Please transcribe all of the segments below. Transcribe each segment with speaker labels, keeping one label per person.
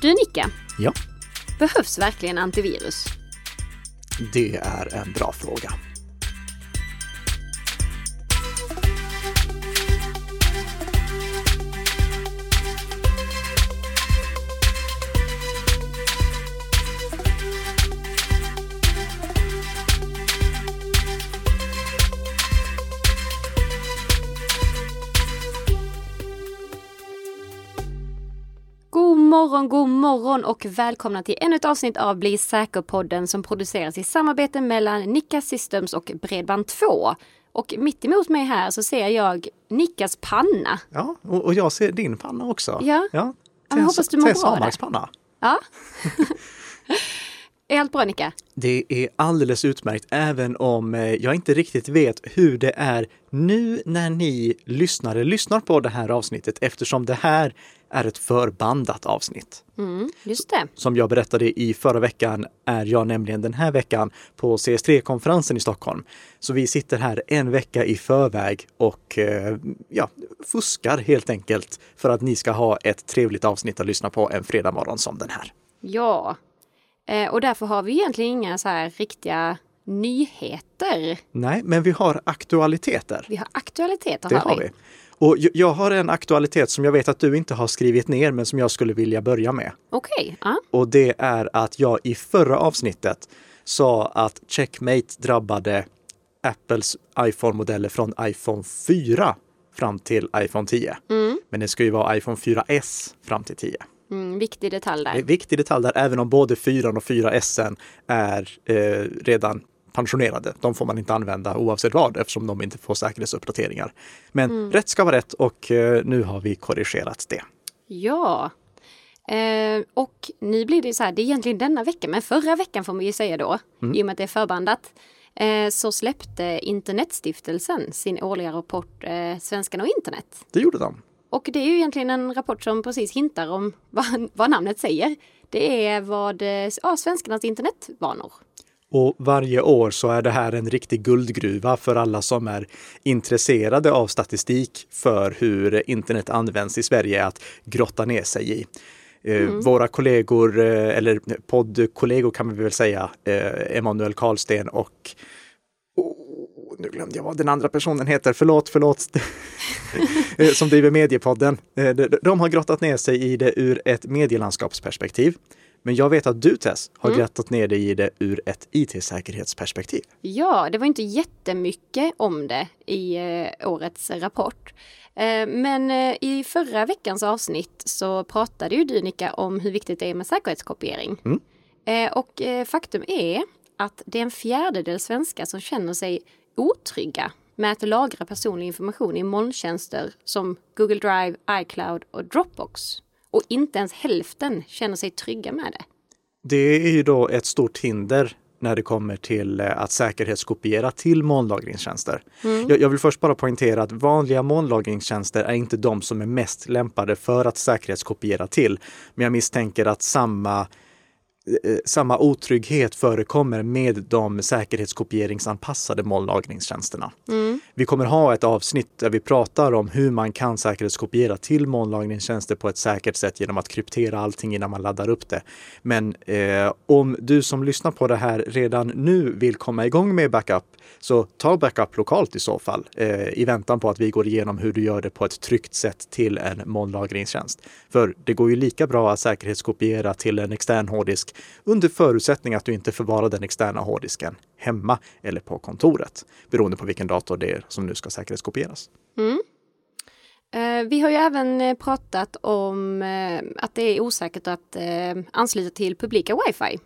Speaker 1: Du Nicka,
Speaker 2: Ja,
Speaker 1: behövs verkligen antivirus?
Speaker 2: det är en bra fråga.
Speaker 1: Morgon, god morgon och välkomna till ännu ett avsnitt av Bli säker-podden som produceras i samarbete mellan Nicka Systems och Bredband2. Och mitt emot mig här så ser jag Nickas panna.
Speaker 2: Ja, och, och jag ser din panna också.
Speaker 1: Ja.
Speaker 2: ja.
Speaker 1: Ja, jag hoppas du mår
Speaker 2: Tess
Speaker 1: bra.
Speaker 2: Hammars panna.
Speaker 1: Ja. är allt bra Nicka?
Speaker 2: Det är alldeles utmärkt, även om eh, jag inte riktigt vet hur det är nu när ni lyssnare lyssnar på det här avsnittet eftersom det här är ett förbandat avsnitt.
Speaker 1: Mm, just det.
Speaker 2: Som jag berättade i förra veckan är jag nämligen den här veckan på CS3-konferensen i Stockholm. Så vi sitter här en vecka i förväg och eh, ja, fuskar helt enkelt för att ni ska ha ett trevligt avsnitt att lyssna på en fredag som den här.
Speaker 1: Ja. Eh, och därför har vi egentligen inga så här riktiga nyheter.
Speaker 2: Nej, men vi har aktualiteter.
Speaker 1: Vi har aktualiteter
Speaker 2: Det har vi. Och jag- har en aktualitet som jag vet att du inte har skrivit ner, men som jag skulle vilja börja med.
Speaker 1: Okej, ja.
Speaker 2: Och det är att jag i förra avsnittet sa att checkmate drabbade Apples iPhone-modeller från iPhone 4 fram till iPhone 10. Men det ska ju vara iPhone 4S fram till 10.
Speaker 1: Mm, viktig detalj
Speaker 2: Det är
Speaker 1: där.
Speaker 2: viktig detalj där, även om både 4 och 4S är eh, redan pensionerade. De får man inte använda oavsett vad eftersom de inte får säkerhetsuppdateringar. Men rätt ska vara rätt och eh, nu har vi korrigerat det.
Speaker 1: Ja. Eh, och nu blir det så här, det är egentligen denna vecka, men förra veckan får man ju säga då, i och med att det är förbandat, eh, så släppte Internetstiftelsen sin årliga rapport eh, Svenskarna och internet.
Speaker 2: Det gjorde de.
Speaker 1: Och det är ju egentligen en rapport som precis hintar om vad, vad namnet säger. Det är vad, eh, ja, svenskarnas internetvanor.
Speaker 2: Och varje år så är det här en riktig guldgruva för alla som är intresserade av statistik för hur internet används i Sverige att grotta ner sig i. Eh, Våra kollegor, eh, eller poddkollegor kan vi väl säga, eh, Emanuel Karlsten och oh, nu glömde jag vad den andra personen heter, förlåt, förlåt, som driver Mediepodden. De- De har grottat ner sig i det ur ett medielandskapsperspektiv. Men jag vet att du Tess har grottat ner dig i det ur ett IT-säkerhetsperspektiv.
Speaker 1: Ja, det var inte jättemycket om det i eh, årets rapport. Eh, men eh, i förra veckans avsnitt så pratade ju du Nika om hur viktigt det är med säkerhetskopiering. Eh, och faktum är att det är en fjärdedel svenskar som känner sig otrygga med att lagra personlig information i molntjänster som Google Drive, iCloud och Dropbox. Och inte ens hälften känner sig trygga med det.
Speaker 2: Det är ju då ett stort hinder när det kommer till eh, att säkerhetskopiera till molnlagringstjänster. Jag, jag vill först bara poängtera att vanliga molnlagringstjänster är inte de som är mest lämpade för att säkerhetskopiera till. Men jag misstänker att samma samma otrygghet förekommer med de säkerhetskopieringsanpassade molnlagringstjänsterna. Vi kommer ha ett avsnitt där vi pratar om hur man kan säkerhetskopiera till molnlagringstjänster på ett säkert sätt genom att kryptera allting innan man laddar upp det. Men eh, om du som lyssnar på det här redan nu vill komma igång med backup, så ta backup lokalt i så fall eh, i väntan på att vi går igenom hur du gör det på ett tryggt sätt till en molnlagringstjänst. För det går ju lika bra att säkerhetskopiera till en extern hårddisk under förutsättning att du inte förvarar den externa hårddisken hemma eller på kontoret, beroende på vilken dator det är som nu ska säkerhetskopieras.
Speaker 1: Eh, Vi har ju även eh, pratat om eh, att det är osäkert att ansluta till publika wifi.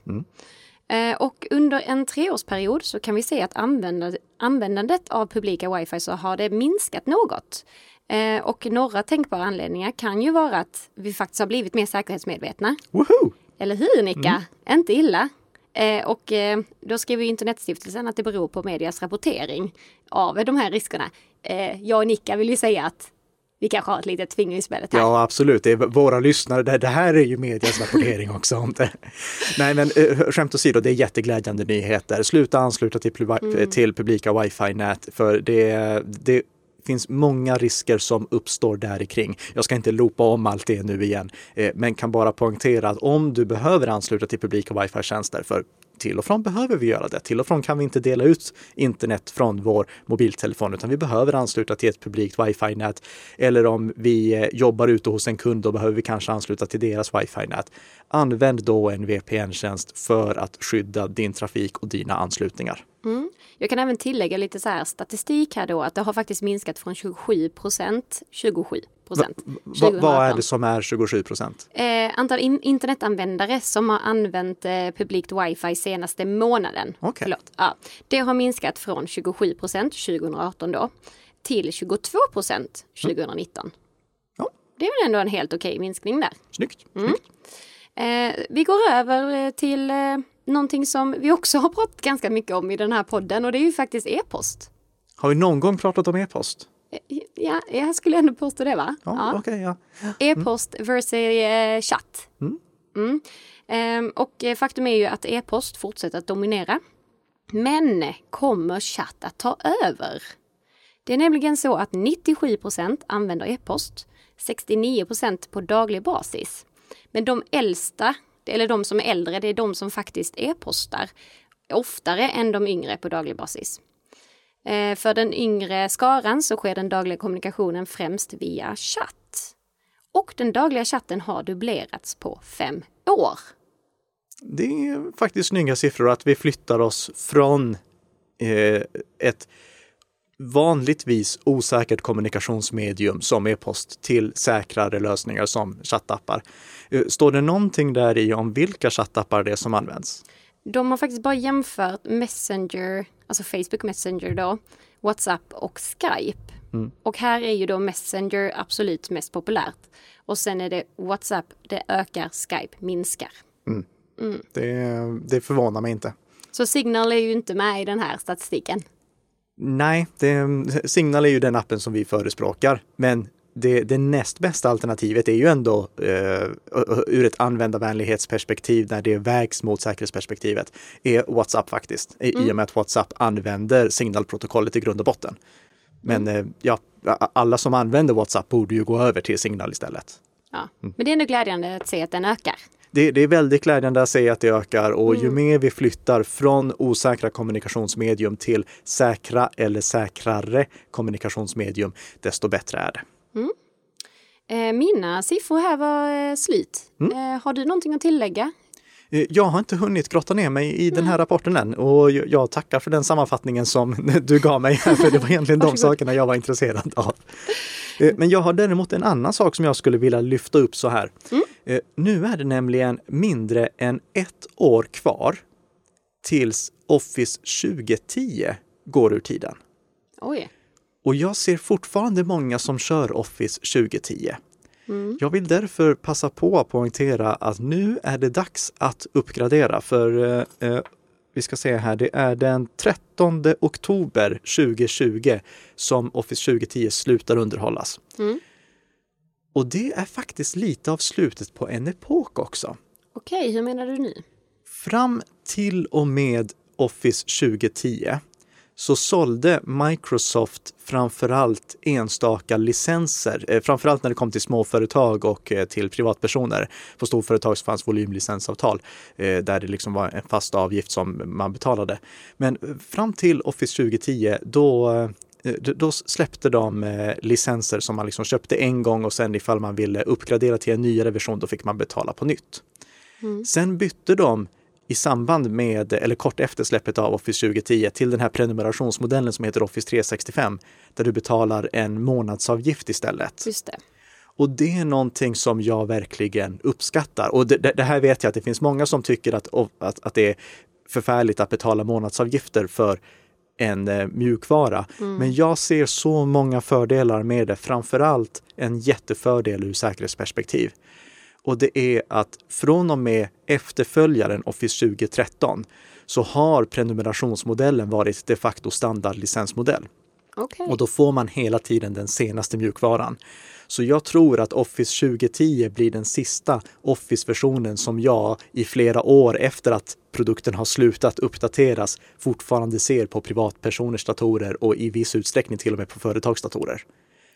Speaker 1: Eh, Och under en treårsperiod så kan vi se att använda- användandet av publika wifi så har det minskat något. Eh, Och några tänkbara anledningar kan ju vara att vi faktiskt har blivit mer säkerhetsmedvetna.
Speaker 2: Woho!
Speaker 1: Eller hur Nika? Inte illa. Eh, och eh, då skriver Internetstiftelsen att det beror på medias rapportering av de här riskerna. Eh, jag och Nika vill ju säga att vi kanske har ett litet finger i spelet här.
Speaker 2: Ja, absolut. Det är våra lyssnare. Det, här är ju medias rapportering också om det. Nej, men eh, skämt åsido, det är jätteglädjande nyheter. Sluta ansluta till, pub- till publika wifi-nät för det, det finns många risker som uppstår där kring. Jag ska inte loopa om allt det nu igen, eh, men kan bara poängtera att om du behöver ansluta till publika wifi-tjänster, för till och från behöver vi göra det. Till och från kan vi inte dela ut internet från vår mobiltelefon, utan vi behöver ansluta till ett publikt wifi-nät. Eller om vi eh, jobbar ute hos en kund, då behöver vi kanske ansluta till deras wifi-nät. Använd då en VPN-tjänst för att skydda din trafik och dina anslutningar.
Speaker 1: Mm. Jag kan även tillägga lite så här statistik här då att det har faktiskt minskat från 27 procent 27 procent.
Speaker 2: Va, vad är det som är 27 procent?
Speaker 1: Eh, antal in internetanvändare som har använt eh, publikt wifi senaste månaden.
Speaker 2: Okay.
Speaker 1: Förlåt. Ja, det har minskat från 27 procent 2018 då till 22 procent 2019. Mm. Ja. Det är väl ändå en helt okej minskning där.
Speaker 2: Snyggt. Mm. Snyggt.
Speaker 1: Eh, vi går över till eh, någonting som vi också har pratat ganska mycket om i den här podden och det är ju faktiskt e-post.
Speaker 2: Har vi någon gång pratat om e-post?
Speaker 1: Ja, jag skulle ändå påstå det va?
Speaker 2: Ja, ja. Okay, ja.
Speaker 1: E-post versus eh, chatt. Mm. Mm. Ehm, och faktum är ju att e-post fortsätter att dominera. Men kommer chatt att ta över? Det är nämligen så att 97% använder e-post, 69% på daglig basis. Men de äldsta eller de som är äldre, det är de som faktiskt e-postar oftare än de yngre på daglig basis. Eh, för den yngre skaran så sker den dagliga kommunikationen främst via chatt. Och den dagliga chatten har dubblerats på fem år.
Speaker 2: Det är faktiskt snygga siffror att vi flyttar oss från eh, ett vanligtvis osäkert kommunikationsmedium som e-post till säkrare lösningar som chattappar. Eh, står det någonting där i om vilka chattappar det är som används?
Speaker 1: De har faktiskt bara jämfört Messenger, alltså Facebook Messenger då, WhatsApp och Skype. Mm. Och här är ju då Messenger absolut mest populärt. Och sen är det WhatsApp, det ökar, Skype minskar.
Speaker 2: Mm. Mm. Det, det förvånar mig inte.
Speaker 1: Så Signal är ju inte med i den här statistiken.
Speaker 2: Nej, det, Signal är ju den appen som vi förespråkar. Men det, det näst bästa alternativet är ju ändå eh, ur ett användarvänlighetsperspektiv när det vägs mot säkerhetsperspektivet, är WhatsApp faktiskt. Mm. I och med att WhatsApp använder signalprotokollet i grund och botten. Men mm. eh, ja, alla som använder WhatsApp borde ju gå över till Signal istället.
Speaker 1: Ja, mm. men det är ändå glädjande att se att den ökar
Speaker 2: det, det, är väldigt glädjande att se att det ökar och mm. ju mer vi flyttar från osäkra kommunikationsmedium till säkra eller säkrare kommunikationsmedium, desto bättre är det.
Speaker 1: Mm. Eh, mina siffror här var eh, slut. Mm. Eh, har du någonting att tillägga?
Speaker 2: Eh, jag har inte hunnit grotta ner mig i den här rapporten än och jag tackar för den sammanfattningen som du gav mig, för det var egentligen de sakerna jag var intresserad av. Eh, men jag har däremot en annan sak som jag skulle vilja lyfta upp så här. Mm. Eh, nu är det nämligen mindre än ett år kvar tills Office 2010 går ur tiden.
Speaker 1: Oj.
Speaker 2: Och jag ser fortfarande många som kör Office 2010. Mm. Jag vill därför passa på att poängtera att nu är det dags att uppgradera för eh, eh vi ska se här, det är den 13 oktober 2020 som Office 2010 slutar underhållas. Mm. Och det är faktiskt lite av slutet på en epok också.
Speaker 1: Okej, hur menar du nu?
Speaker 2: Fram till och med Office 2010 så sålde Microsoft framförallt enstaka licenser, eh, framförallt när det kom till småföretag och eh, till privatpersoner. På storföretag så fanns volymlicensavtal eh, där det liksom var en fast avgift som man betalade. Men fram till Office 2010 då då släppte de licenser som man liksom köpte en gång och sen ifall man ville uppgradera till en nyare version då fick man betala på nytt. Mm. Sen bytte de i samband med, eller kort efter släppet av Office 2010 till den här prenumerationsmodellen som heter Office 365 där du betalar en månadsavgift istället.
Speaker 1: Just det.
Speaker 2: Och det är någonting som jag verkligen uppskattar. Och det, det, här vet jag att det finns många som tycker att, att, att det är förfärligt att betala månadsavgifter för en eh, mjukvara. Mm. Men jag ser så många fördelar med det, framförallt en jättefördel ur säkerhetsperspektiv. Och det är att från och med efterföljaren Office 2013 så har prenumerationsmodellen varit de facto standardlicensmodell.
Speaker 1: Okej.
Speaker 2: Och då får man hela tiden den senaste mjukvaran. Så jag tror att Office 2010 blir den sista Office-versionen som jag i flera år efter att produkten har slutat uppdateras fortfarande ser på privatpersoners datorer och i viss utsträckning till och med på företagsdatorer.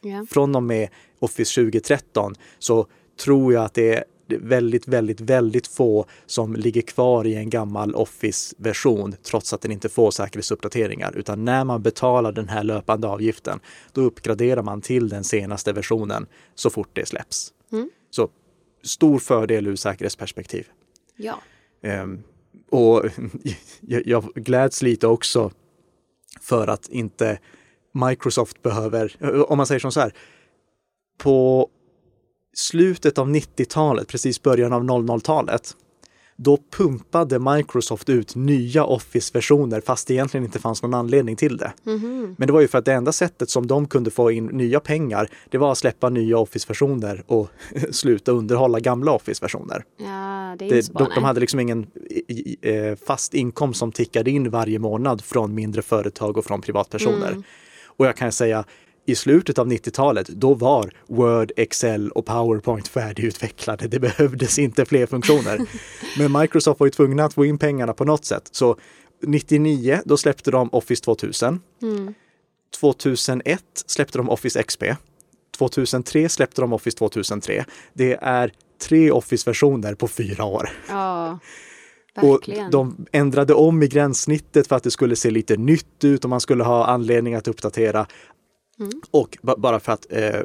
Speaker 1: Ja.
Speaker 2: Från och med Office 2013 så tror jag att det är väldigt, väldigt, väldigt få som ligger kvar i en gammal Office-version trots att den inte får säkerhetsuppdateringar. Utan när man betalar den här löpande avgiften, då uppgraderar man till den senaste versionen så fort det släpps.
Speaker 1: Mm.
Speaker 2: Så stor fördel ur säkerhetsperspektiv.
Speaker 1: ja.
Speaker 2: Ehm, och jag, jag gläds lite också för att inte Microsoft behöver, om man säger som så här, på slutet av 90-talet, precis början av 00-talet, då pumpade Microsoft ut nya Office-versioner fast det egentligen inte fanns någon anledning till det.
Speaker 1: Mhm.
Speaker 2: Men det var ju för att det enda sättet som de kunde få in nya pengar, det var att släppa nya Office-versioner och sluta underhålla gamla Office-versioner.
Speaker 1: Ja, det är
Speaker 2: Det, de, de hade liksom ingen eh, fast inkomst som tickade in varje månad från mindre företag och från privatpersoner.
Speaker 1: Mm.
Speaker 2: Och jag kan säga, i slutet av 90-talet, då var Word, Excel och PowerPoint färdigutvecklade. Det behövdes inte fler funktioner. Men Microsoft var ju tvungna att få in pengarna på något sätt. Så 99, då släppte de Office 2000.
Speaker 1: Mm.
Speaker 2: 2001 släppte de Office XP. 2003 släppte de Office 2003. Det är tre Office-versioner på fyra år.
Speaker 1: Ja,
Speaker 2: Och de ändrade om i gränssnittet för att det skulle se lite nytt ut och man skulle ha anledning att uppdatera.
Speaker 1: Mm.
Speaker 2: Och bara för att eh,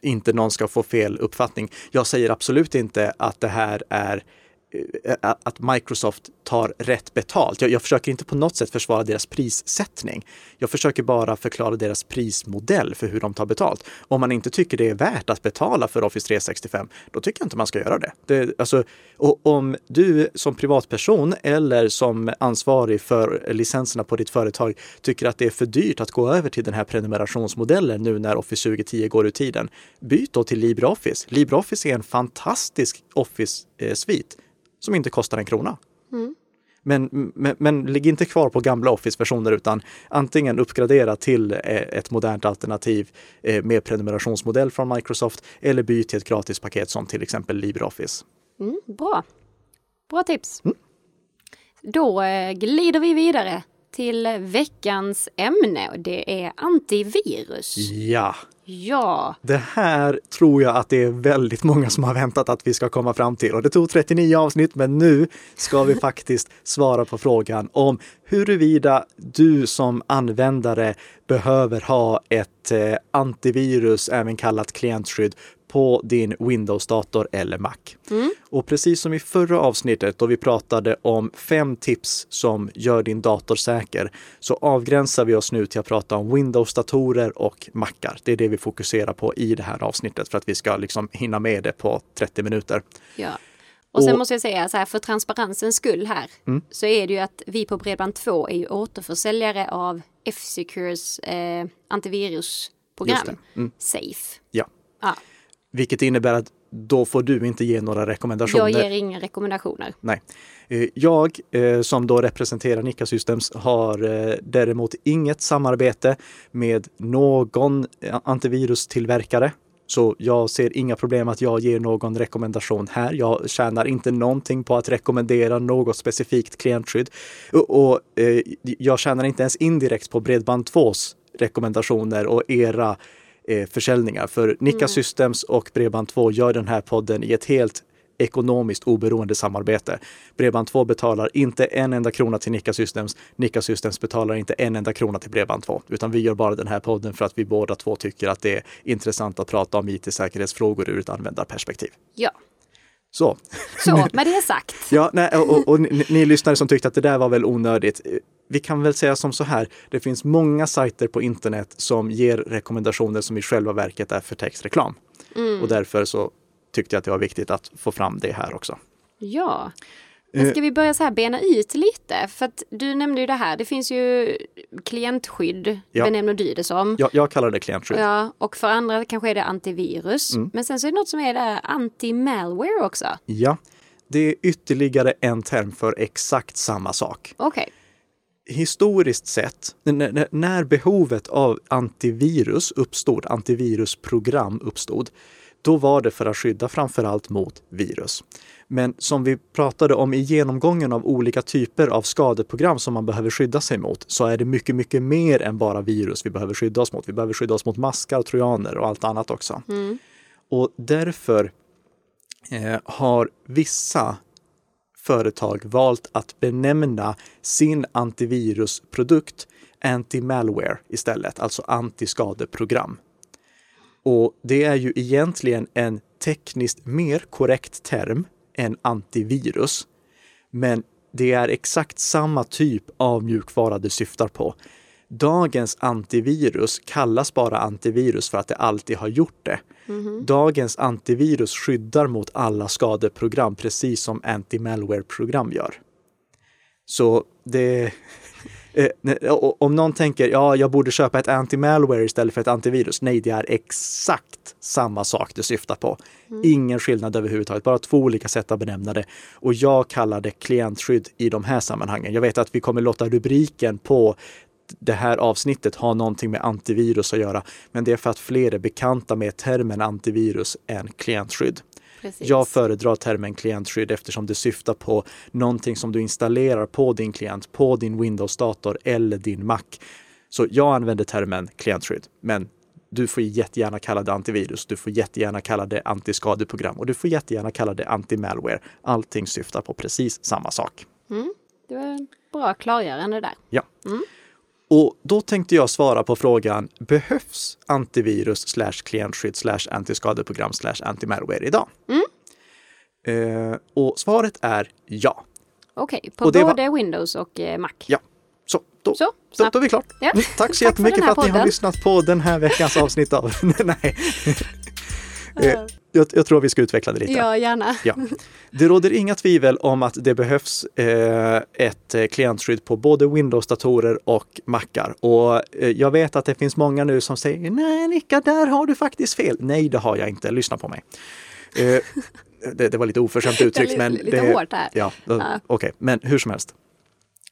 Speaker 2: inte någon ska få fel uppfattning. Jag säger absolut inte att det här är Eh, eh, att Microsoft tar rätt betalt. Jag, jag försöker inte på något sätt försvara deras prissättning. Jag försöker bara förklara deras prismodell för hur de tar betalt. Om man inte tycker det är värt att betala för Office 365, då tycker jag inte man ska göra det. det alltså, och om du som privatperson eller som ansvarig för licenserna på ditt företag tycker att det är för dyrt att gå över till den här prenumerationsmodellen nu när Office 2010 går ur tiden, byt då till LibreOffice. LibreOffice är en fantastisk Office-svit eh, som inte kostar en krona.
Speaker 1: Mm.
Speaker 2: Men, men, men ligg inte kvar på gamla Office-versioner utan antingen uppgradera till eh, ett modernt alternativ eh, med prenumerationsmodell från Microsoft eller byt till ett gratispaket som till exempel LibreOffice.
Speaker 1: Mm, bra. Bra tips.
Speaker 2: Mm.
Speaker 1: Då eh, glider vi vidare till veckans ämne och det är antivirus.
Speaker 2: Ja,
Speaker 1: Ja,
Speaker 2: det här tror jag att det är väldigt många som har väntat att vi ska komma fram till. Och det tog 39 avsnitt, men nu ska vi faktiskt svara på frågan om huruvida du som användare behöver ha ett eh, antivirus, även kallat klientskydd, på din Windows-dator eller Mac. Och precis som i förra avsnittet då vi pratade om fem tips som gör din dator säker, så avgränsar vi oss nu till att prata om Windows-datorer och Macar. Det är det vi fokuserar på i det här avsnittet för att vi ska liksom hinna med det på 30 minuter.
Speaker 1: ja. Och sen
Speaker 2: Och-
Speaker 1: måste jag säga så här, för transparensens skull här,
Speaker 2: Mm.
Speaker 1: så är det ju att vi på Bredband2 är ju återförsäljare av F-Secures eh, antivirusprogram.
Speaker 2: Mm.
Speaker 1: Safe.
Speaker 2: Ja.
Speaker 1: Ja,
Speaker 2: Vilket innebär att då får du inte ge några rekommendationer.
Speaker 1: jag ger inga rekommendationer.
Speaker 2: Nej. Eh, Jag eh, som då representerar Nika Systems har eh, däremot inget samarbete med någon antivirustillverkare. Så jag ser inga problem att jag ger någon rekommendation här. Jag tjänar inte någonting på att rekommendera något specifikt klientskydd. Och, och jag tjänar inte ens indirekt på Bredband2s rekommendationer och era eh, försäljningar. För Nika Systems och Bredband2 gör den här podden i ett helt ekonomiskt oberoende samarbete. Bredband2 betalar inte en enda krona till Nika Systems. Nika Systems betalar inte en enda krona till Bredband2, utan vi gör bara den här podden för att vi båda två tycker att det är intressant att prata om IT-säkerhetsfrågor ur ett användarperspektiv.
Speaker 1: Ja,
Speaker 2: Så,
Speaker 1: så med det sagt.
Speaker 2: ja, nej, och, och, och ni, ni lyssnare som tyckte att det där var väl onödigt. Vi kan väl säga som så här, det finns många sajter på internet som ger rekommendationer som i själva verket är för textreklam. Och därför så tyckte jag att det var viktigt att få fram det här också.
Speaker 1: Ja. Men
Speaker 2: Eh.
Speaker 1: ska vi börja så här bena ut lite? För att du nämnde ju det här, det finns ju klientskydd,
Speaker 2: Ja.
Speaker 1: benämner du det som.
Speaker 2: Jag, jag kallar det klientskydd.
Speaker 1: Ja, och för andra kanske är det antivirus.
Speaker 2: Mm.
Speaker 1: Men sen så är det något som är det anti-malware också.
Speaker 2: Ja, det är ytterligare en term för exakt samma sak.
Speaker 1: Okej.
Speaker 2: historiskt sett, när, när behovet av antivirus uppstod, antivirusprogram uppstod, då var det för att skydda framförallt mot virus. Men som vi pratade om i genomgången av olika typer av skadeprogram som man behöver skydda sig mot, så är det mycket, mycket mer än bara virus vi behöver skydda oss mot. Vi behöver skydda oss mot maskar, trojaner och allt annat också.
Speaker 1: Mm.
Speaker 2: Och därför eh, har vissa företag valt att benämna sin antivirusprodukt anti-malware istället, alltså antiskadeprogram. Och det är ju egentligen en tekniskt mer korrekt term än antivirus. Men det är exakt samma typ av mjukvara det syftar på. Dagens antivirus kallas bara antivirus för att det alltid har gjort det. Mm. Dagens antivirus skyddar mot alla skadeprogram precis som anti-malware-program gör. Så det, Eh, om någon tänker, ja, jag borde köpa ett anti-malware istället för ett antivirus. Nej, det är exakt samma sak det syftar på. Mm. Ingen skillnad överhuvudtaget, bara två olika sätt att benämna det. Och jag kallar det klientskydd i de här sammanhangen. Jag vet att vi kommer låta rubriken på det här avsnittet ha någonting med antivirus att göra, men det är för att fler är bekanta med termen antivirus än klientskydd. Precis. Jag föredrar termen klientskydd eftersom det syftar på någonting som du installerar på din klient, på din Windows-dator eller din Mac. Så jag använder termen klientskydd, men du får jättegärna kalla det antivirus, du får jättegärna kalla det antiskadeprogram och du får jättegärna kalla det anti-malware. Allting syftar på precis samma sak.
Speaker 1: Mm, det var en bra klargörande där.
Speaker 2: Ja. Mm. Och då tänkte jag svara på frågan, behövs antivirus slash klientskydd slash antiskadeprogram slash antimalware idag? Mm. Eh, och svaret är ja.
Speaker 1: Okej, okay, på både var... Windows och eh, Mac?
Speaker 2: Ja. Så, då, så, då, då är vi klart. Ja. Mm, tack så jättemycket för, för att ni har lyssnat på den här veckans avsnitt av... Nej. Eh, jag, jag, tror vi ska utveckla det lite.
Speaker 1: Ja, gärna.
Speaker 2: Ja. Det råder inga tvivel om att det behövs eh, ett eh, klientskydd på både Windows-datorer och Macar. Och eh, jag vet att det finns många nu som säger nej Nicka, där har du faktiskt fel. Nej, det har jag inte. Lyssna på mig. Eh, det, det, var lite oförskämt uttryckt. men
Speaker 1: lite det, hårt här.
Speaker 2: Ja, ja. Okej, okay. men hur som helst.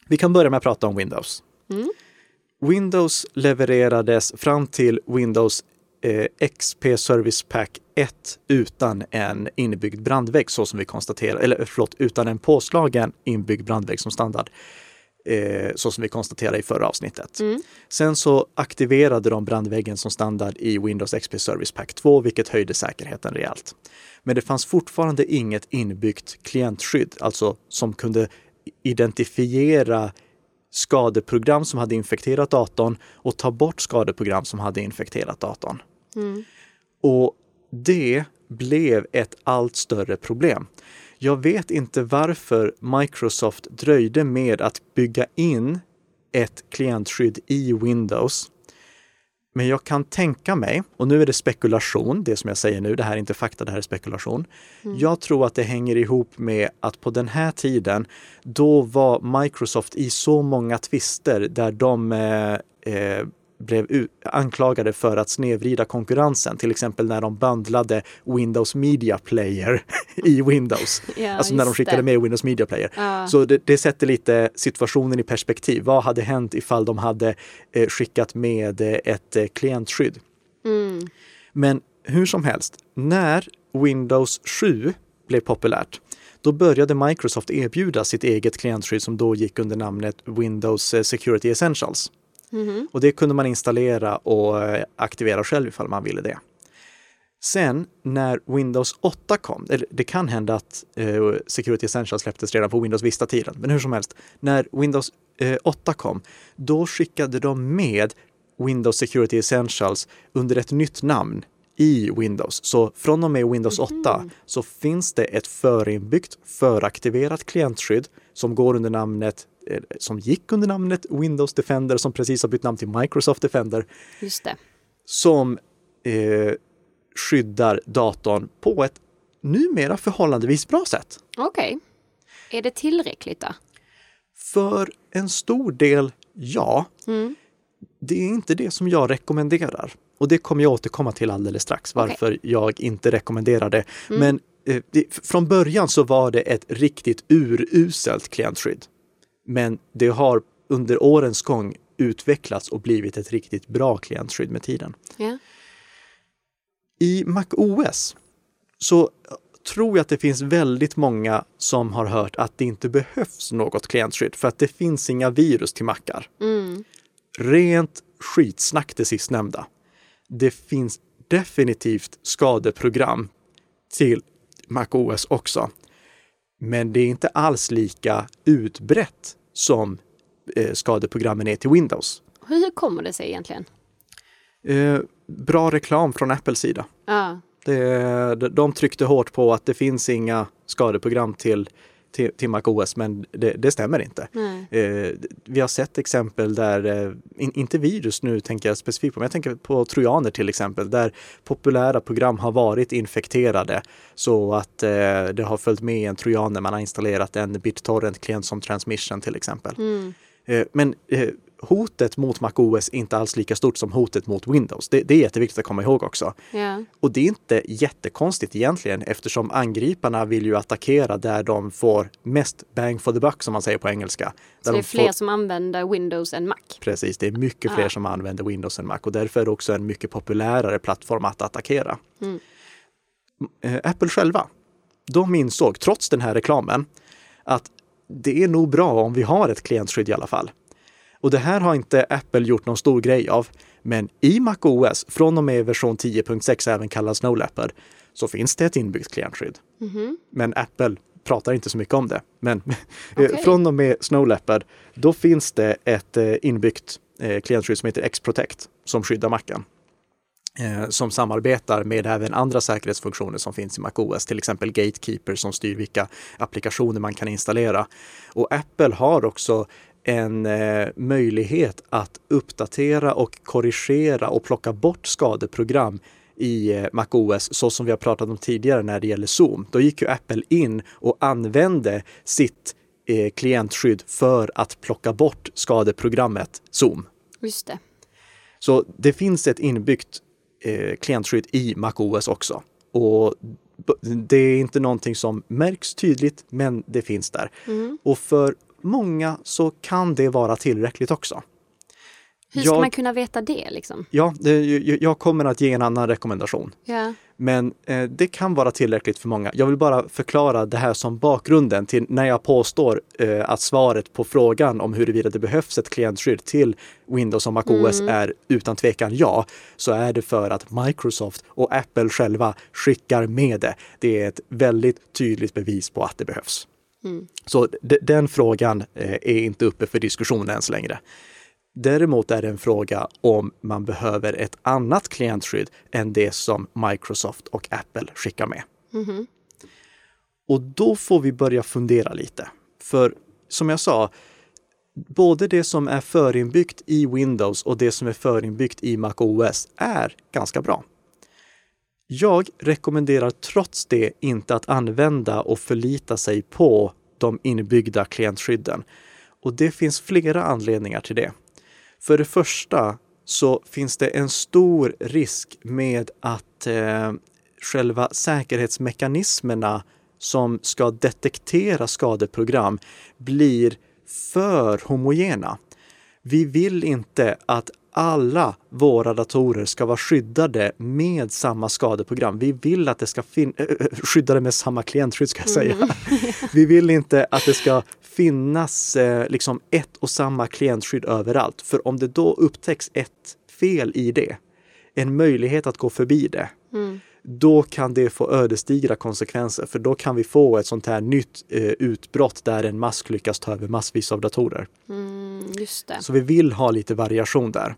Speaker 2: Vi kan börja med att prata om Windows. Mm. Windows levererades fram till Windows eh, XP Service Pack 1 utan en inbyggd brandvägg så som vi konstaterar, eller förlåt, utan en påslagen inbyggd brandvägg som standard. Eh, så som vi konstaterade i förra avsnittet. Mm. Sen så aktiverade de brandväggen som standard i Windows XP Service Pack 2, vilket höjde säkerheten rejält. Men det fanns fortfarande inget inbyggt klientskydd, alltså som kunde identifiera skadeprogram som hade infekterat datorn och ta bort skadeprogram som hade infekterat datorn. Mm. Och det blev ett allt större problem. Jag vet inte varför Microsoft dröjde med att bygga in ett klientskydd i Windows. Men jag kan tänka mig, och nu är det spekulation, det som jag säger nu, det här är inte fakta, det här är spekulation. Mm. Jag tror att det hänger ihop med att på den här tiden, då var Microsoft i så många tvister där de eh, eh blev anklagade för att snedvrida konkurrensen, till exempel när de bundlade Windows Media Player i Windows. Ja, alltså när de skickade det. med Windows Media Player. Ja. Så det, det, sätter lite situationen i perspektiv. Vad hade hänt ifall de hade eh, skickat med eh, ett eh, klientskydd? Mm. Men hur som helst, när Windows 7 blev populärt, då började Microsoft erbjuda sitt eget klientskydd som då gick under namnet Windows Security Essentials. Mm. Och det kunde man installera och eh, aktivera själv ifall man ville det. Sen när Windows 8 kom, eller det kan hända att eh, Security Essentials släpptes redan på Windows Vista-tiden, men hur som helst, när Windows eh, 8 kom, då skickade de med Windows Security Essentials under ett nytt namn i Windows. Så från och med Windows 8 mm. så finns det ett förinbyggt, föraktiverat klientskydd som går under namnet som gick under namnet Windows Defender som precis har bytt namn till Microsoft Defender.
Speaker 1: Just det.
Speaker 2: Som eh, skyddar datorn på ett numera förhållandevis bra sätt.
Speaker 1: Okej. Okay. Är det tillräckligt då?
Speaker 2: För en stor del, ja. Mm. Det är inte det som jag rekommenderar. Och det kommer jag återkomma till alldeles strax, varför okay. jag inte rekommenderar det. Mm. Men eh, det, från början så var det ett riktigt uruselt klientskydd. Men det har under årens gång utvecklats och blivit ett riktigt bra klientskydd med tiden.
Speaker 1: Ja.
Speaker 2: I MacOS så tror jag att det finns väldigt många som har hört att det inte behövs något klientskydd för att det finns inga virus till mackar.
Speaker 1: Mm.
Speaker 2: Rent skitsnack det sistnämnda. Det finns definitivt skadeprogram till MacOS också. Men det är inte alls lika utbrett som eh, skadeprogrammen är till Windows.
Speaker 1: Hur kommer det sig egentligen?
Speaker 2: Eh, bra reklam från Apples sida.
Speaker 1: Ja.
Speaker 2: Det, de tryckte hårt på att det finns inga skadeprogram till, till, till MacOS, men det, det stämmer inte. Eh, vi har sett exempel där, eh, in, inte virus nu tänker jag specifikt på, men jag tänker på trojaner till exempel, där populära program har varit infekterade så att eh, det har följt med en trojan när man har installerat en BitTorrent-klient som transmission till exempel.
Speaker 1: Mm.
Speaker 2: Eh, men eh, hotet mot MacOS inte alls lika stort som hotet mot Windows. Det, det, är jätteviktigt att komma ihåg också.
Speaker 1: Ja.
Speaker 2: Och det är inte jättekonstigt egentligen eftersom angriparna vill ju attackera där de får mest bang for the buck som man säger på engelska.
Speaker 1: Så det är
Speaker 2: de
Speaker 1: fler
Speaker 2: får...
Speaker 1: som använder Windows än Mac?
Speaker 2: Precis, det är mycket fler
Speaker 1: Ah.
Speaker 2: som använder Windows än Mac och därför är det också en mycket populärare plattform att attackera.
Speaker 1: Mm.
Speaker 2: Eh, Apple själva, de insåg trots den här reklamen att det är nog bra om vi har ett klientskydd i alla fall. Och det här har inte Apple gjort någon stor grej av. Men i MacOS, från och med version 10.6, även kallad Snow Leopard, så finns det ett inbyggt klientskydd.
Speaker 1: Mhm.
Speaker 2: Men Apple pratar inte så mycket om det. Men
Speaker 1: Okej.
Speaker 2: från och med Snow Leopard, då finns det ett eh, inbyggt eh, klientskydd som heter X-Protect som skyddar Macen. Eh, som samarbetar med även andra säkerhetsfunktioner som finns i MacOS, till exempel Gatekeeper som styr vilka applikationer man kan installera. Och Apple har också en eh, möjlighet att uppdatera och korrigera och plocka bort skadeprogram i eh, MacOS så som vi har pratat om tidigare när det gäller Zoom. Då gick ju Apple in och använde sitt eh, klientskydd för att plocka bort skadeprogrammet Zoom.
Speaker 1: Just det.
Speaker 2: Så det finns ett inbyggt eh, klientskydd i MacOS också. Och det är inte någonting som märks tydligt, men det finns där.
Speaker 1: Mm.
Speaker 2: Och för många så kan det vara tillräckligt också.
Speaker 1: Hur ska
Speaker 2: Jag-
Speaker 1: man kunna veta det liksom?
Speaker 2: Ja, det, jag kommer att ge en annan rekommendation.
Speaker 1: Ja.
Speaker 2: Men eh, det kan vara tillräckligt för många. Jag vill bara förklara det här som bakgrunden till när jag påstår eh, att svaret på frågan om huruvida det behövs ett klientskydd till Windows och MacOS är utan tvekan ja, så är det för att Microsoft och Apple själva skickar med det. Det är ett väldigt tydligt bevis på att det behövs. Så d- den frågan eh, är inte uppe för diskussion än så längre. Däremot är det en fråga om man behöver ett annat klientskydd än det som Microsoft och Apple skickar med.
Speaker 1: Mhm.
Speaker 2: Och då får vi börja fundera lite. För som jag sa, både det som är förinbyggt i Windows och det som är förinbyggt i MacOS är ganska bra. Jag rekommenderar trots det inte att använda och förlita sig på de inbyggda klientskydden. Och det finns flera anledningar till det. För det första så finns det en stor risk med att eh, själva säkerhetsmekanismerna som ska detektera skadeprogram blir för homogena. Vi vill inte att alla våra datorer ska vara skyddade med samma skadeprogram. Vi vill att det ska finnas, skyddade med samma klientskydd ska jag säga. Vi vill inte att det ska finnas eh, liksom ett och samma klientskydd överallt. För om det då upptäcks ett fel i det, en möjlighet att gå förbi det,
Speaker 1: Mm.
Speaker 2: Då kan det få ödesdigra konsekvenser. För då kan vi få ett sånt här nytt eh, utbrott där en mask lyckas ta över massvis av datorer.
Speaker 1: Mm, just det.
Speaker 2: Så vi vill ha lite variation där.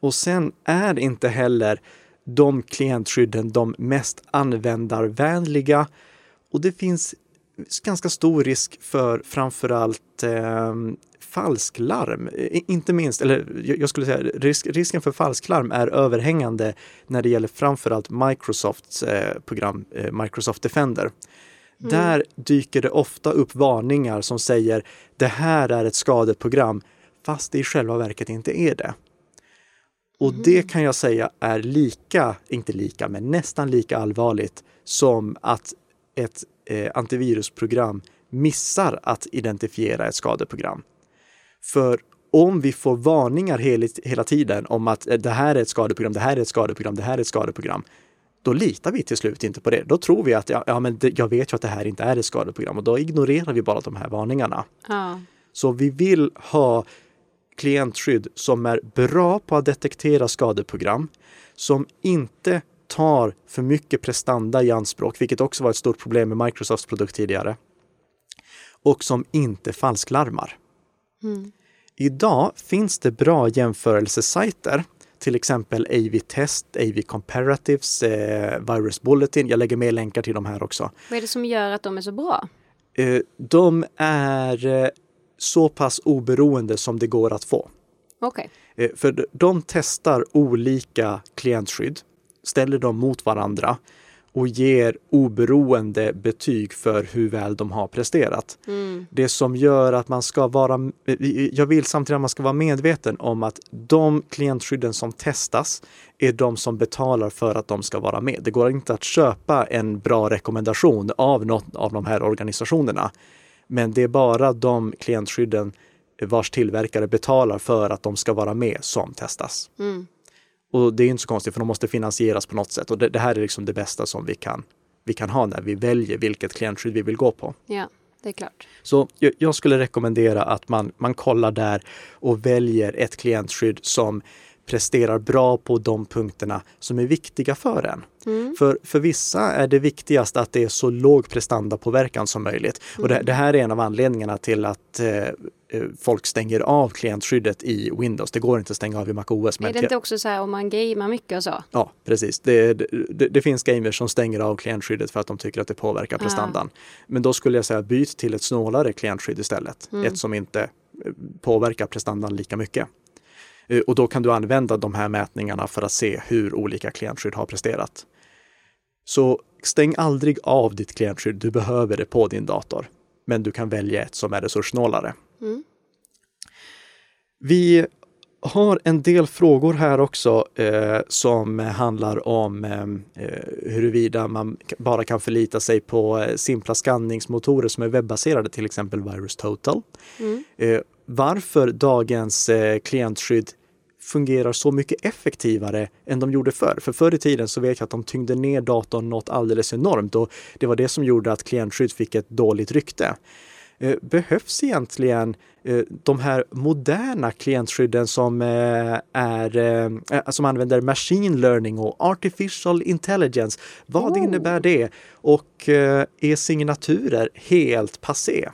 Speaker 2: Och sen är inte heller de klientskydden de mest användarvänliga. Och det finns ganska stor risk för framförallt eh, falsklarm. Inte minst, eller jag- skulle säga risk, risken för falsklarm är överhängande när det gäller framförallt Microsofts eh, program eh, Microsoft Defender. Där dyker det ofta upp varningar som säger det här är ett skadeprogram fast det i själva verket inte är det. Och det kan jag säga är lika, inte lika, men nästan lika allvarligt som att ett eh, antivirusprogram missar att identifiera ett skadeprogram. För om vi får varningar hela, tiden om att det här är ett skadeprogram, det här är ett skadeprogram, det här är ett skadeprogram, då litar vi till slut inte på det. Då tror vi att ja, ja men det, jag vet ju att det här inte är ett skadeprogram och då ignorerar vi bara de här varningarna.
Speaker 1: Ja.
Speaker 2: Så vi vill ha klientskydd som är bra på att detektera skadeprogram, som inte tar för mycket prestanda i anspråk, vilket också var ett stort problem med Microsofts produkt tidigare. Och som inte falsklarmar.
Speaker 1: Mm.
Speaker 2: Idag finns det bra jämförelsesajter, till exempel AV-test, AV Comparatives, eh, Virus Bulletin. Jag lägger med länkar till de här också.
Speaker 1: Vad är det som gör att de är så bra?
Speaker 2: Eh, de är eh, så pass oberoende som det går att få.
Speaker 1: Okej.
Speaker 2: Eh, För de testar olika klientskydd, ställer dem mot varandra och ger oberoende betyg för hur väl de har presterat.
Speaker 1: Mm.
Speaker 2: Det som gör att man ska vara, jag vill samtidigt att man ska vara medveten om att de klientskydden som testas är de som betalar för att de ska vara med. Det går inte att köpa en bra rekommendation av något av de här organisationerna. Men det är bara de klientskydden vars tillverkare betalar för att de ska vara med som testas.
Speaker 1: Mm.
Speaker 2: Och det är inte så konstigt för de måste finansieras på något sätt och det, det här är liksom det bästa som vi kan, vi kan ha när vi väljer vilket klientskydd vi vill gå på.
Speaker 1: Ja, det är klart.
Speaker 2: Så jag, jag skulle rekommendera att man, man kollar där och väljer ett klientskydd som presterar bra på de punkterna som är viktiga för en.
Speaker 1: Mm.
Speaker 2: För, för vissa är det viktigast att det är så låg prestandapåverkan som möjligt. Och det, det här är en av anledningarna till att eh, folk stänger av klientskyddet i Windows. Det går inte att stänga av i MacOS.
Speaker 1: Är det inte också så här om man gamer mycket och så?
Speaker 2: Ja, precis. Det, det, det finns gamers som stänger av klientskyddet för att de tycker att det påverkar prestandan. Men då skulle jag säga byt till ett snålare klientskydd istället. Ett som inte eh, påverkar prestandan lika mycket. Eh, Och då kan du använda de här mätningarna för att se hur olika klientskydd har presterat. Så stäng aldrig av ditt klientskydd. Du behöver det på din dator. Men du kan välja ett som är resurssnålare.
Speaker 1: Mm.
Speaker 2: Vi har en del frågor här också eh, som handlar om eh, huruvida man bara kan förlita sig på eh, simpla skanningsmotorer som är webbaserade, till exempel Virus Total.
Speaker 1: Mm.
Speaker 2: Eh, varför dagens eh, klientskydd fungerar så mycket effektivare än de gjorde förr. För förr i tiden så vet jag att de tyngde ner datorn något alldeles enormt och det var det som gjorde att klientskydd fick ett dåligt rykte. Eh, behövs egentligen eh, de här moderna klientskydden som, eh, är, som använder machine learning och artificial intelligence? Vad
Speaker 1: Oh.
Speaker 2: innebär det? Och är signaturer helt passé?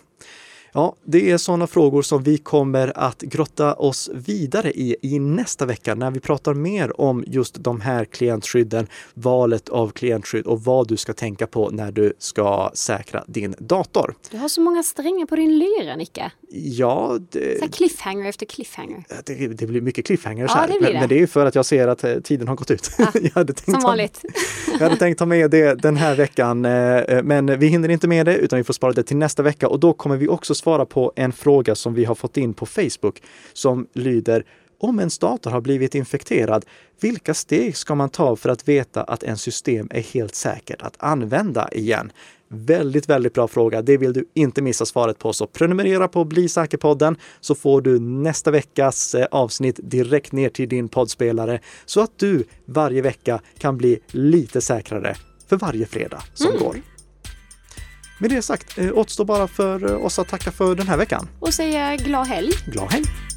Speaker 2: Ja, det är sådana frågor som vi kommer att grotta oss vidare i i nästa vecka när vi pratar mer om just de här klientskydden, valet av klientskydd och vad du ska tänka på när du ska säkra din dator.
Speaker 1: Du har så många strängar på din lyra, Nicka.
Speaker 2: Ja, det,
Speaker 1: Så cliffhanger efter cliffhanger.
Speaker 2: det, det blir mycket cliffhangers
Speaker 1: Ja,
Speaker 2: här,
Speaker 1: det
Speaker 2: men,
Speaker 1: det.
Speaker 2: men det är ju för att jag ser att eh, tiden har gått ut.
Speaker 1: Ah,
Speaker 2: jag, hade tänkt
Speaker 1: Som
Speaker 2: ta-
Speaker 1: vanligt.
Speaker 2: jag hade tänkt ta med det den här veckan, eh, men vi hinner inte med det utan vi får spara det till nästa vecka och då kommer vi också svara på en fråga som vi har fått in på Facebook som lyder om ens dator har blivit infekterad, vilka steg ska man ta för att veta att en system är helt säkert att använda igen? Väldigt, väldigt bra fråga. Det vill du inte missa svaret på. Så prenumerera på Bli säker-podden så får du nästa veckas eh, avsnitt direkt ner till din poddspelare så att du varje vecka kan bli lite säkrare för varje fredag som går. Med det sagt eh, återstår bara för eh, oss att tacka för den här veckan.
Speaker 1: Och säga glad helg.
Speaker 2: Glad helg!